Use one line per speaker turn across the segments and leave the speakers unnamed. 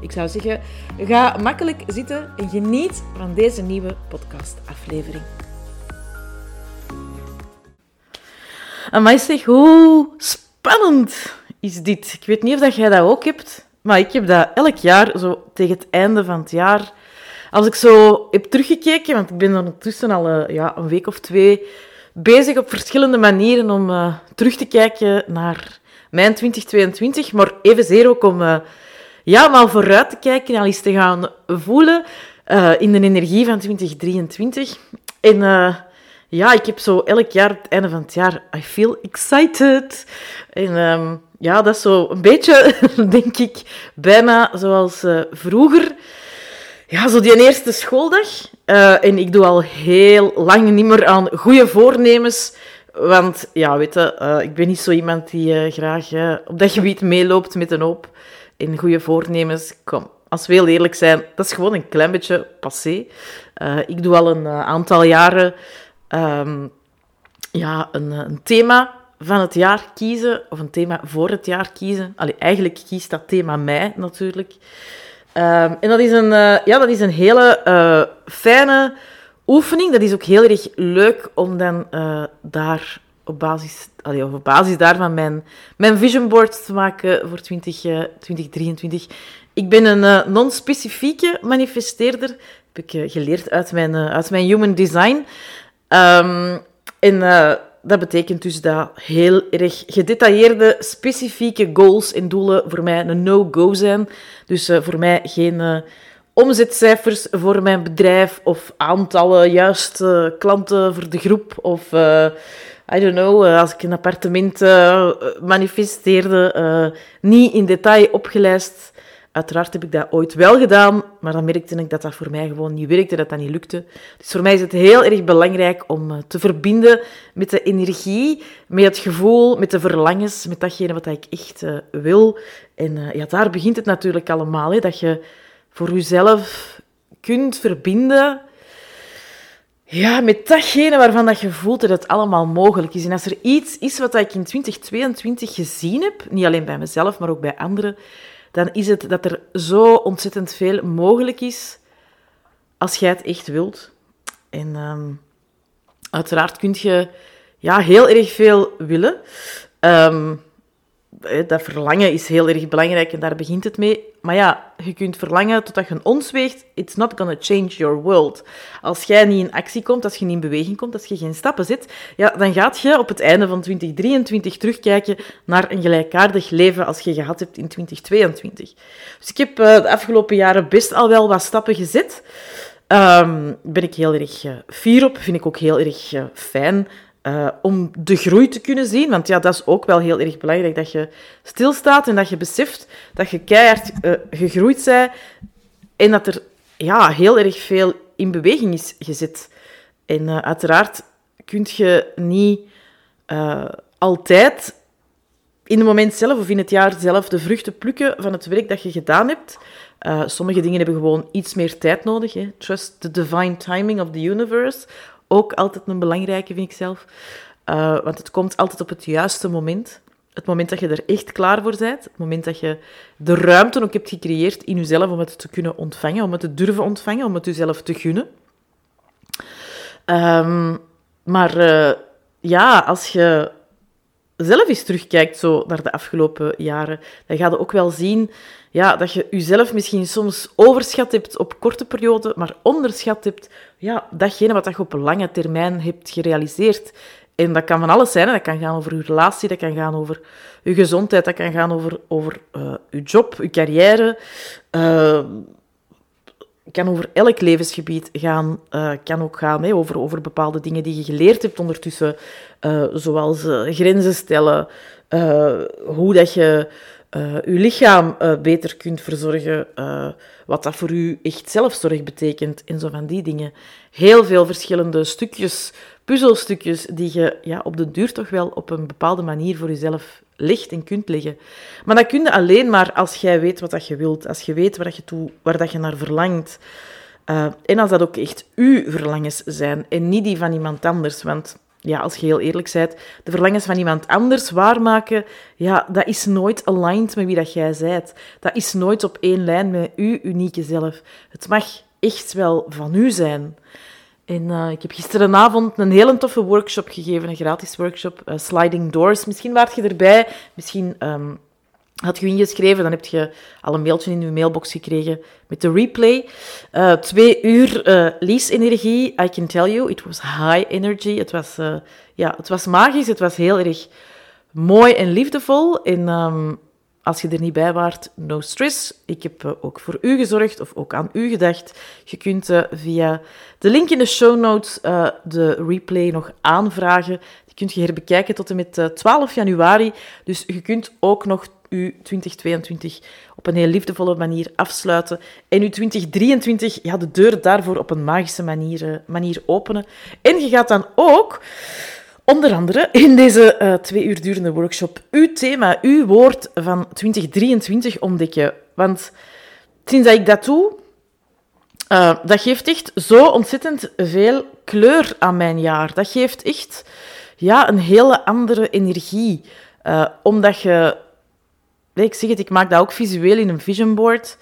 Ik zou zeggen, ga makkelijk zitten en geniet van deze nieuwe podcastaflevering. Maar zeg, hoe spannend is dit? Ik weet niet of jij dat ook hebt, maar ik heb dat elk jaar, zo tegen het einde van het jaar, als ik zo heb teruggekeken, want ik ben ondertussen al uh, ja, een week of twee bezig op verschillende manieren om uh, terug te kijken naar mijn 2022, maar evenzeer ook om... Uh, ja, maar vooruit te kijken en al eens te gaan voelen uh, in de energie van 2023. En uh, ja, ik heb zo elk jaar, het einde van het jaar, I feel excited. En um, ja, dat is zo een beetje, denk ik, bijna zoals uh, vroeger. Ja, zo die eerste schooldag. en ik doe al heel lang niet meer aan goede voornemens. Want ja, weet je, ik ben niet zo iemand die graag op dat gebied meeloopt met een hoop in goede voornemens, kom, als we heel eerlijk zijn, dat is gewoon een klein beetje passé. Uh, ik doe al een uh, aantal jaren um, ja, een, een, thema van het jaar kiezen, of een thema voor het jaar kiezen. Allee, eigenlijk kiest dat thema mij natuurlijk. Um, en dat is een, ja, dat is een hele fijne oefening. Dat is ook heel erg leuk om dan daar op basis, allee, op basis daarvan mijn, mijn vision board te maken voor 20, uh, 2023. Ik ben een uh, non-specifieke manifesteerder. Heb ik uh, geleerd uit mijn, uit mijn human design. Um, en dat betekent dus dat heel erg gedetailleerde, specifieke goals en doelen voor mij een no-go zijn. Dus voor mij geen omzetcijfers voor mijn bedrijf of aantallen, juist klanten voor de groep of I don't know, eh, als ik een appartement uh, manifesteerde, uh, niet in detail opgelijst. Uiteraard heb ik dat ooit wel gedaan, maar dan merkte ik dat dat voor mij gewoon niet werkte, dat dat niet lukte. Dus voor mij is het heel erg belangrijk om te verbinden met de energie, met het gevoel, met de verlangens, met datgene wat ik echt wil. En ja, daar begint het natuurlijk allemaal, hè, dat je voor jezelf kunt verbinden ja, met datgene waarvan dat je voelt dat het allemaal mogelijk is. En als er iets is wat ik in 2022 gezien heb, niet alleen bij mezelf, maar ook bij anderen, dan is het dat er zo ontzettend veel mogelijk is als jij het echt wilt. En um, uiteraard kun je ja, heel erg veel willen. Um, dat verlangen is heel erg belangrijk en daar begint het mee. Maar ja, je kunt verlangen totdat je een ons weegt. It's not gonna change your world. Als jij niet in actie komt, als je niet in beweging komt, als je geen stappen zet, ja, dan gaat je op het einde van 2023 terugkijken naar een gelijkaardig leven als je gehad hebt in 2022. Dus ik heb uh, de afgelopen jaren best al wel wat stappen gezet. Um, ben ik heel erg uh, fier op, vind ik ook heel erg uh, fijn. Uh, om de groei te kunnen zien. Want ja, dat is ook wel heel erg belangrijk, dat je stilstaat en dat je beseft dat je keihard uh, gegroeid bent en dat er ja, heel erg veel in beweging is gezet. En uh, uiteraard kun je niet altijd in het moment zelf of in het jaar zelf de vruchten plukken van het werk dat je gedaan hebt. sommige dingen hebben gewoon iets meer tijd nodig. Trust the divine timing of the universe ook altijd een belangrijke, vind ik zelf. Uh, want het komt altijd op het juiste moment. Het moment dat je er echt klaar voor bent. Het moment dat je de ruimte ook hebt gecreëerd in jezelf om het te kunnen ontvangen. Om het te durven ontvangen. Om het jezelf te gunnen. Um, maar uh, ja, als je zelf eens terugkijkt zo naar de afgelopen jaren, dan ga je ook wel zien ja, dat je jezelf misschien soms overschat hebt op korte periode, maar onderschat hebt ja, datgene wat je op lange termijn hebt gerealiseerd. En dat kan van alles zijn. Dat kan gaan over je relatie, dat kan gaan over je gezondheid, dat kan gaan over, over uh, je job, je carrière. Uh, kan over elk levensgebied gaan. Uh, kan ook gaan over, over bepaalde dingen die je geleerd hebt ondertussen. zoals grenzen stellen, hoe dat je uw lichaam beter kunt verzorgen, wat dat voor u echt zelfzorg betekent en zo van die dingen. Heel veel verschillende stukjes, puzzelstukjes, die je ja, op de duur toch wel op een bepaalde manier voor jezelf legt en kunt leggen. Maar dat kun je alleen maar als jij weet wat dat je wilt, als je weet waar, dat je, toe, waar dat je naar verlangt. Uh, en als dat ook echt uw verlangens zijn en niet die van iemand anders. Want ja, als je heel eerlijk bent, de verlangens van iemand anders waarmaken, ja, dat is nooit aligned met wie dat jij bent. Dat is nooit op één lijn met uw unieke zelf. Het mag echt wel van u zijn. En uh, ik heb gisterenavond een hele toffe workshop gegeven, een gratis workshop, uh, Sliding Doors. Misschien waart je erbij, misschien um, had je ingeschreven, dan heb je al een mailtje in je mailbox gekregen met de replay. Uh, twee uur lease-energie, I can tell you, it was high energy. Het was, ja, het was magisch, het was heel erg mooi en liefdevol. En um, als je er niet bij waart, no stress. Ik heb eh, ook voor u gezorgd of ook aan u gedacht. Je kunt uh, via de link in de show notes uh, de replay nog aanvragen. Die kunt je herbekijken tot en met 12 januari. Dus je kunt ook nog uw 2022 op een heel liefdevolle manier afsluiten. En uw 2023, ja, de deur daarvoor op een magische manier, manier openen. En je gaat dan ook Onder andere in deze uh, twee uur durende workshop uw thema, uw woord van 2023 ontdekken. Want sinds dat ik dat doe, uh, dat geeft echt zo ontzettend veel kleur aan mijn jaar. Dat geeft echt ja, een hele andere energie. Uh, omdat je... Ik zeg het, ik maak dat ook visueel in een vision board.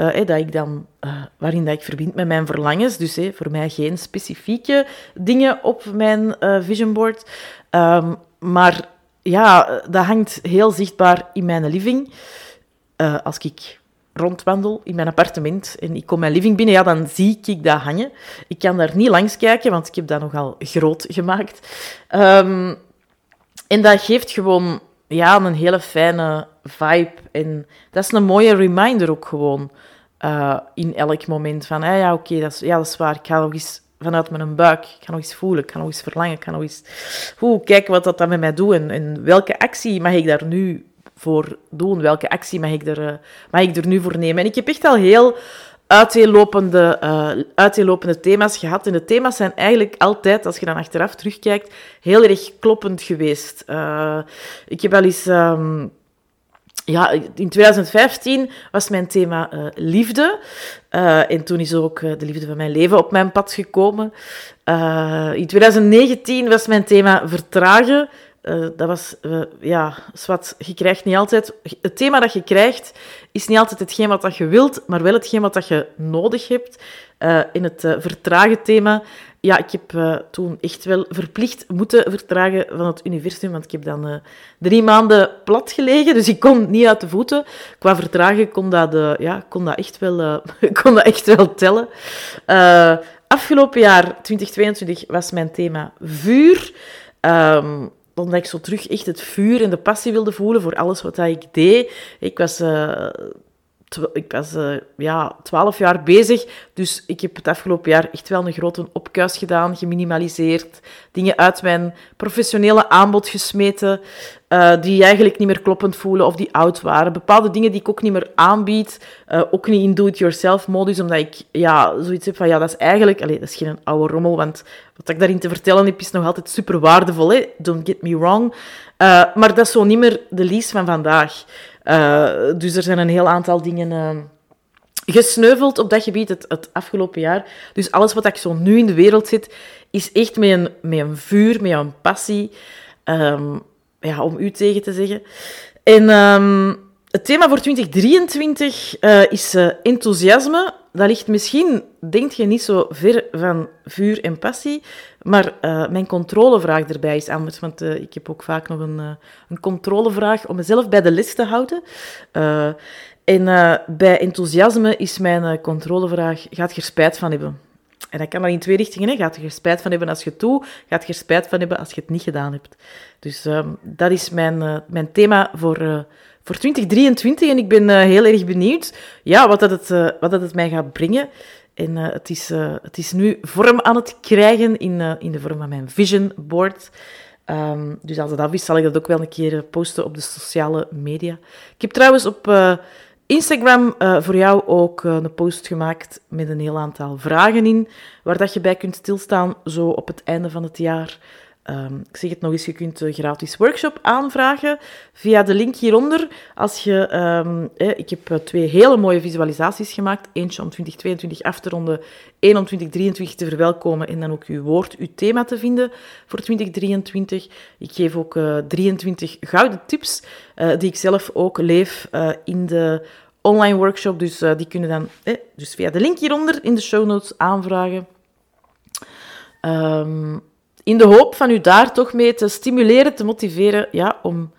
Uh, dat ik dan, uh, waarin dat ik verbind met mijn verlangens. Dus voor mij geen specifieke dingen op mijn uh, vision board. Um, maar ja, dat hangt heel zichtbaar in mijn living. als ik rondwandel in mijn appartement en ik kom mijn living binnen, ja, dan zie ik dat hangen. Ik kan daar niet langs kijken, want ik heb dat nogal groot gemaakt. Um, en dat geeft gewoon ja, een hele fijne vibe. En dat is een mooie reminder ook gewoon. Uh, in elk moment van, ah, ja, oké, dat, is, ja, dat is waar. Ik ga nog eens vanuit mijn buik, ik ga nog eens voelen, ik ga nog eens verlangen, ik ga nog eens kijken wat dat dan met mij doet en, en, welke actie mag ik daar nu voor doen, welke actie mag ik, er, uh, mag ik er nu voor nemen. En ik heb echt al heel uiteenlopende, uh, thema's gehad. En de thema's zijn eigenlijk altijd, als je dan achteraf terugkijkt, heel erg kloppend geweest. Uh, ik heb wel eens... Um, ja, in 2015 was mijn thema uh, liefde. En toen is ook de liefde van mijn leven op mijn pad gekomen. in 2019 was mijn thema vertragen. Dat was, ja, wat, je krijgt niet altijd... Het thema dat je krijgt is niet altijd hetgeen wat dat je wilt, maar wel hetgeen wat dat je nodig hebt. in het vertragen thema ja, ik heb uh, toen echt wel verplicht moeten vertragen van het universum, want ik heb dan uh, drie maanden plat gelegen, dus ik kon niet uit de voeten. Qua vertragen kon dat, uh, ja, kon dat, echt, wel, kon dat echt wel tellen. afgelopen jaar, 2022, was mijn thema vuur. Um, omdat ik zo terug echt het vuur en de passie wilde voelen voor alles wat ik deed. Ik was ik was uh, ja, 12 jaar bezig, dus ik heb het afgelopen jaar echt wel een grote opkuis gedaan, geminimaliseerd, dingen uit mijn professionele aanbod gesmeten, uh, die eigenlijk niet meer kloppend voelen of die oud waren. Bepaalde dingen die ik ook niet meer aanbied, uh, ook niet in do-it-yourself-modus, omdat ik ja, zoiets heb van, ja, dat is eigenlijk... Allez, dat is geen oude rommel, want wat ik daarin te vertellen heb, is nog altijd super waardevol, hè? don't get me wrong. maar dat is zo niet meer de lease van vandaag. Uh, dus er zijn een heel aantal dingen uh, gesneuveld op dat gebied het, het, afgelopen jaar. Dus alles wat ik zo nu in de wereld zit, is echt met een, met een vuur, met een passie. Um, ja, om u tegen te zeggen. En um, het thema voor 2023 uh, is enthousiasme. Dat ligt misschien, denk je, niet zo ver van vuur en passie. Maar uh, mijn controlevraag erbij is anders, want uh, ik heb ook vaak nog een, uh, een controlevraag om mezelf bij de les te houden. en bij enthousiasme is mijn controlevraag, gaat je er spijt van hebben? En dat kan dan in twee richtingen. Hè. Gaat je er spijt van hebben als je het doet? Gaat je er spijt van hebben als je het niet gedaan hebt? Dus ehm, dat is mijn, mijn thema voor, voor 2023. En ik ben heel erg benieuwd ja, wat, dat het, wat dat het mij gaat brengen. En uh, het, is, het is nu vorm aan het krijgen in, in de vorm van mijn vision board. Ehm, dus als het af is, zal ik dat ook wel een keer posten op de sociale media. Ik heb trouwens op Instagram voor jou ook een post gemaakt met een heel aantal vragen in, waar dat je bij kunt stilstaan, zo op het einde van het jaar. Um, ik zeg het nog eens, je kunt een gratis workshop aanvragen via de link hieronder. Als je, um, eh, ik heb twee hele mooie visualisaties gemaakt. Eentje om 2022 af te ronden, één om 2023 te verwelkomen en dan ook uw woord, uw thema te vinden voor 2023. Ik geef ook uh, 23 gouden tips uh, die ik zelf ook leef in de online workshop. Dus die kunnen dan eh, dus via de link hieronder in de show notes aanvragen. Um, in de hoop van u daar toch mee te stimuleren, te motiveren ja, om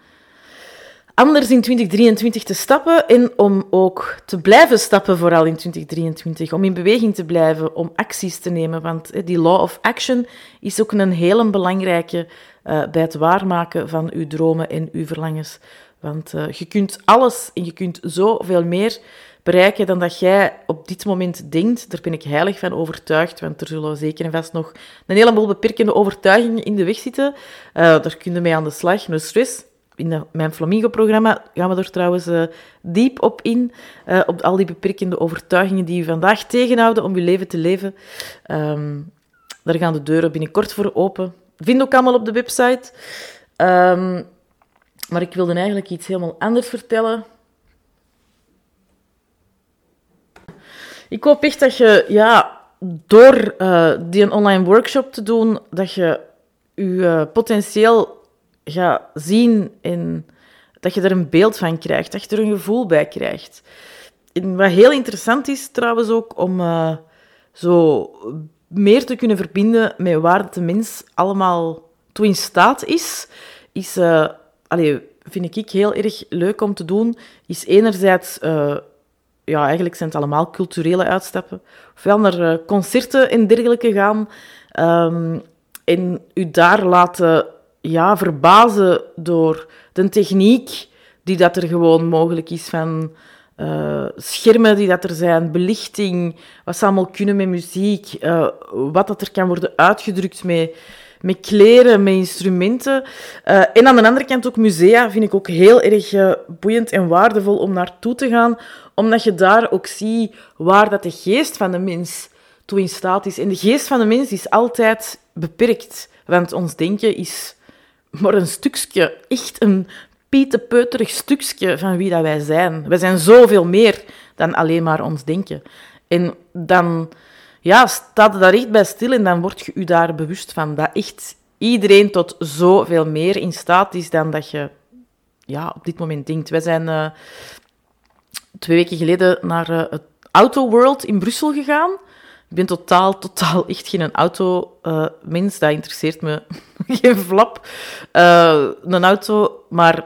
anders in 2023 te stappen en om ook te blijven stappen, vooral in 2023. Om in beweging te blijven, om acties te nemen. Want die law of action is ook een hele belangrijke uh, bij het waarmaken van uw dromen en uw verlangens. Want uh, je kunt alles en je kunt zoveel meer bereiken dan dat jij op dit moment denkt. Daar ben ik heilig van overtuigd, want er zullen zeker en vast nog een heleboel beperkende overtuigingen in de weg zitten. Uh, daar kun je mee aan de slag, no stress. In mijn Flamingo-programma gaan we er trouwens uh, diep op in, uh, op al die beperkende overtuigingen die je vandaag tegenhouden om je leven te leven. Um, daar gaan de deuren binnenkort voor open. Vind ook allemaal op de website. Um, maar ik wilde eigenlijk iets helemaal anders vertellen. Ik hoop echt dat je, ja, door uh, die een online workshop te doen, dat je je uh, potentieel gaat zien en dat je er een beeld van krijgt, dat je er een gevoel bij krijgt. En wat heel interessant is trouwens ook om uh, zo meer te kunnen verbinden met waar de mens allemaal toe in staat is, is, allee, vind ik heel erg leuk om te doen, is enerzijds ja, eigenlijk zijn het allemaal culturele uitstappen. Ofwel naar uh, concerten en dergelijke gaan. Um, en u daar laten ja, verbazen door de techniek die dat er gewoon mogelijk is van uh, schermen die dat er zijn, belichting, wat ze allemaal kunnen met muziek, uh, wat dat er kan worden uitgedrukt met, met kleren, met instrumenten. En aan de andere kant ook musea vind ik ook heel erg boeiend en waardevol om naartoe te gaan, omdat je daar ook ziet waar dat de geest van de mens toe in staat is. En de geest van de mens is altijd beperkt, want ons denken is maar een stukje, echt een pietepeuterig stukje van wie dat wij zijn. Wij zijn zoveel meer dan alleen maar ons denken. En dan ja, staat je daar echt bij stil en dan word je je daar bewust van dat echt iedereen tot zoveel meer in staat is dan dat je ja, op dit moment denkt. Wij zijn uh, twee weken geleden naar uh, het Auto World in Brussel gegaan. Ik ben totaal, totaal echt geen auto-mens. Uh, dat interesseert me geen flap. Uh, een auto, maar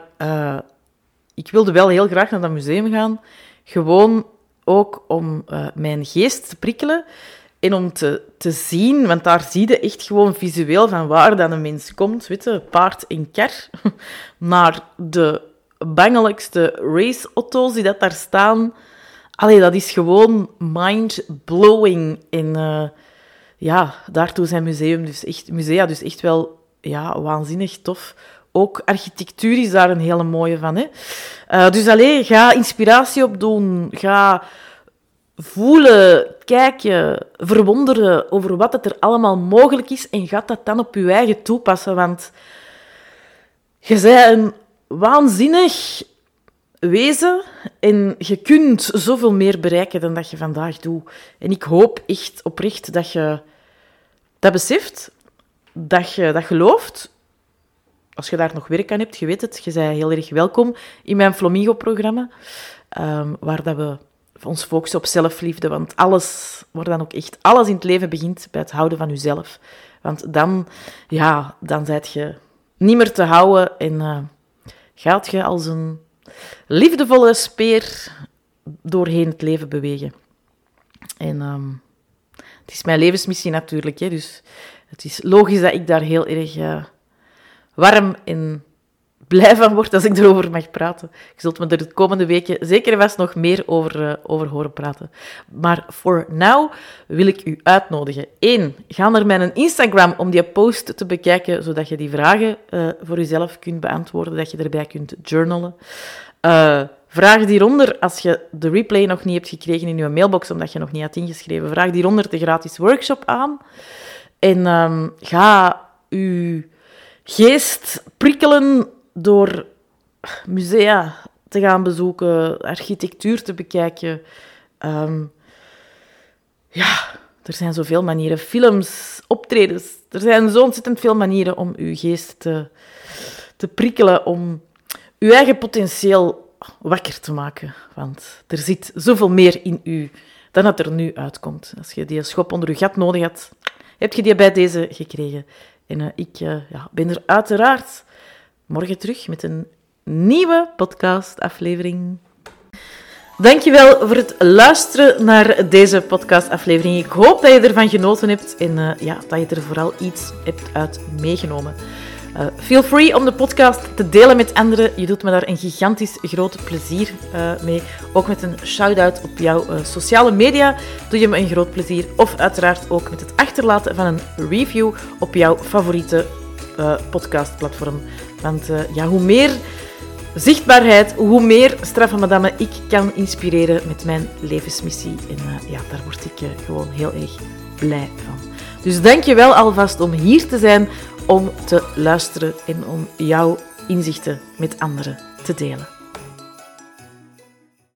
ik wilde wel heel graag naar dat museum gaan. Gewoon ook om mijn geest te prikkelen en om te, te zien, want daar zie je echt gewoon visueel van waar dan een mens komt, weet paard en kar, naar de bangelijkste raceauto's die dat daar staan. Allee, dat is gewoon mind-blowing. En uh, ja, daartoe zijn museum dus echt, musea dus echt wel ja, waanzinnig tof. Ook architectuur is daar een hele mooie van. Hè? Uh, dus alleen ga inspiratie opdoen. Ga voelen, kijken, verwonderen over wat het er allemaal mogelijk is. En ga dat dan op je eigen toepassen. Want je bent een waanzinnig wezen en je kunt zoveel meer bereiken dan dat je vandaag doet. En ik hoop echt oprecht dat je dat beseft, dat je dat gelooft. Als je daar nog werk aan hebt, je weet het, je bent heel erg welkom in mijn Flamingo-programma, um, waar dat we ons focussen op zelfliefde. Want alles, waar dan ook echt alles in het leven begint bij het houden van jezelf. Want dan, ja, dan zijt je niet meer te houden en uh, gaat je als een liefdevolle speer doorheen het leven bewegen. En um, het is mijn levensmissie natuurlijk, hè, dus het is logisch dat ik daar heel erg uh, warm en blij van word als ik erover mag praten. Je zult me er de komende weken zeker vast nog meer over, uh, over horen praten. Maar voor now wil ik u uitnodigen. Eén, ga naar mijn Instagram om die post te bekijken, zodat je die vragen uh, voor jezelf kunt beantwoorden, dat je erbij kunt journalen. Uh, vraag hieronder, als je de replay nog niet hebt gekregen in je mailbox, omdat je nog niet had ingeschreven, vraag hieronder de gratis workshop aan. En um, ga uw geest prikkelen door musea te gaan bezoeken, architectuur te bekijken. Um, ja, er zijn zoveel manieren. Films, optredens. Er zijn zo ontzettend veel manieren om uw geest te, te prikkelen, om uw eigen potentieel wakker te maken. Want er zit zoveel meer in u dan dat er nu uitkomt. Als je die schop onder je gat nodig had, heb je die bij deze gekregen. En uh, ik uh, ja, ben er uiteraard morgen terug met een nieuwe podcastaflevering. Dankjewel voor het luisteren naar deze podcastaflevering. Ik hoop dat je ervan genoten hebt en uh, ja, dat je er vooral iets hebt uit meegenomen. Uh, feel free om de podcast te delen met anderen. Je doet me daar een gigantisch groot plezier uh, mee. Ook met een shout-out op jouw sociale media doe je me een groot plezier. Of uiteraard ook met het achterlaten van een review op jouw favoriete podcastplatform. Want ja, hoe meer zichtbaarheid, hoe meer straffe madame ik kan inspireren met mijn levensmissie. En ja, daar word ik gewoon heel erg blij van. Dus dank je wel alvast om hier te zijn om te luisteren en om jouw inzichten met anderen te delen.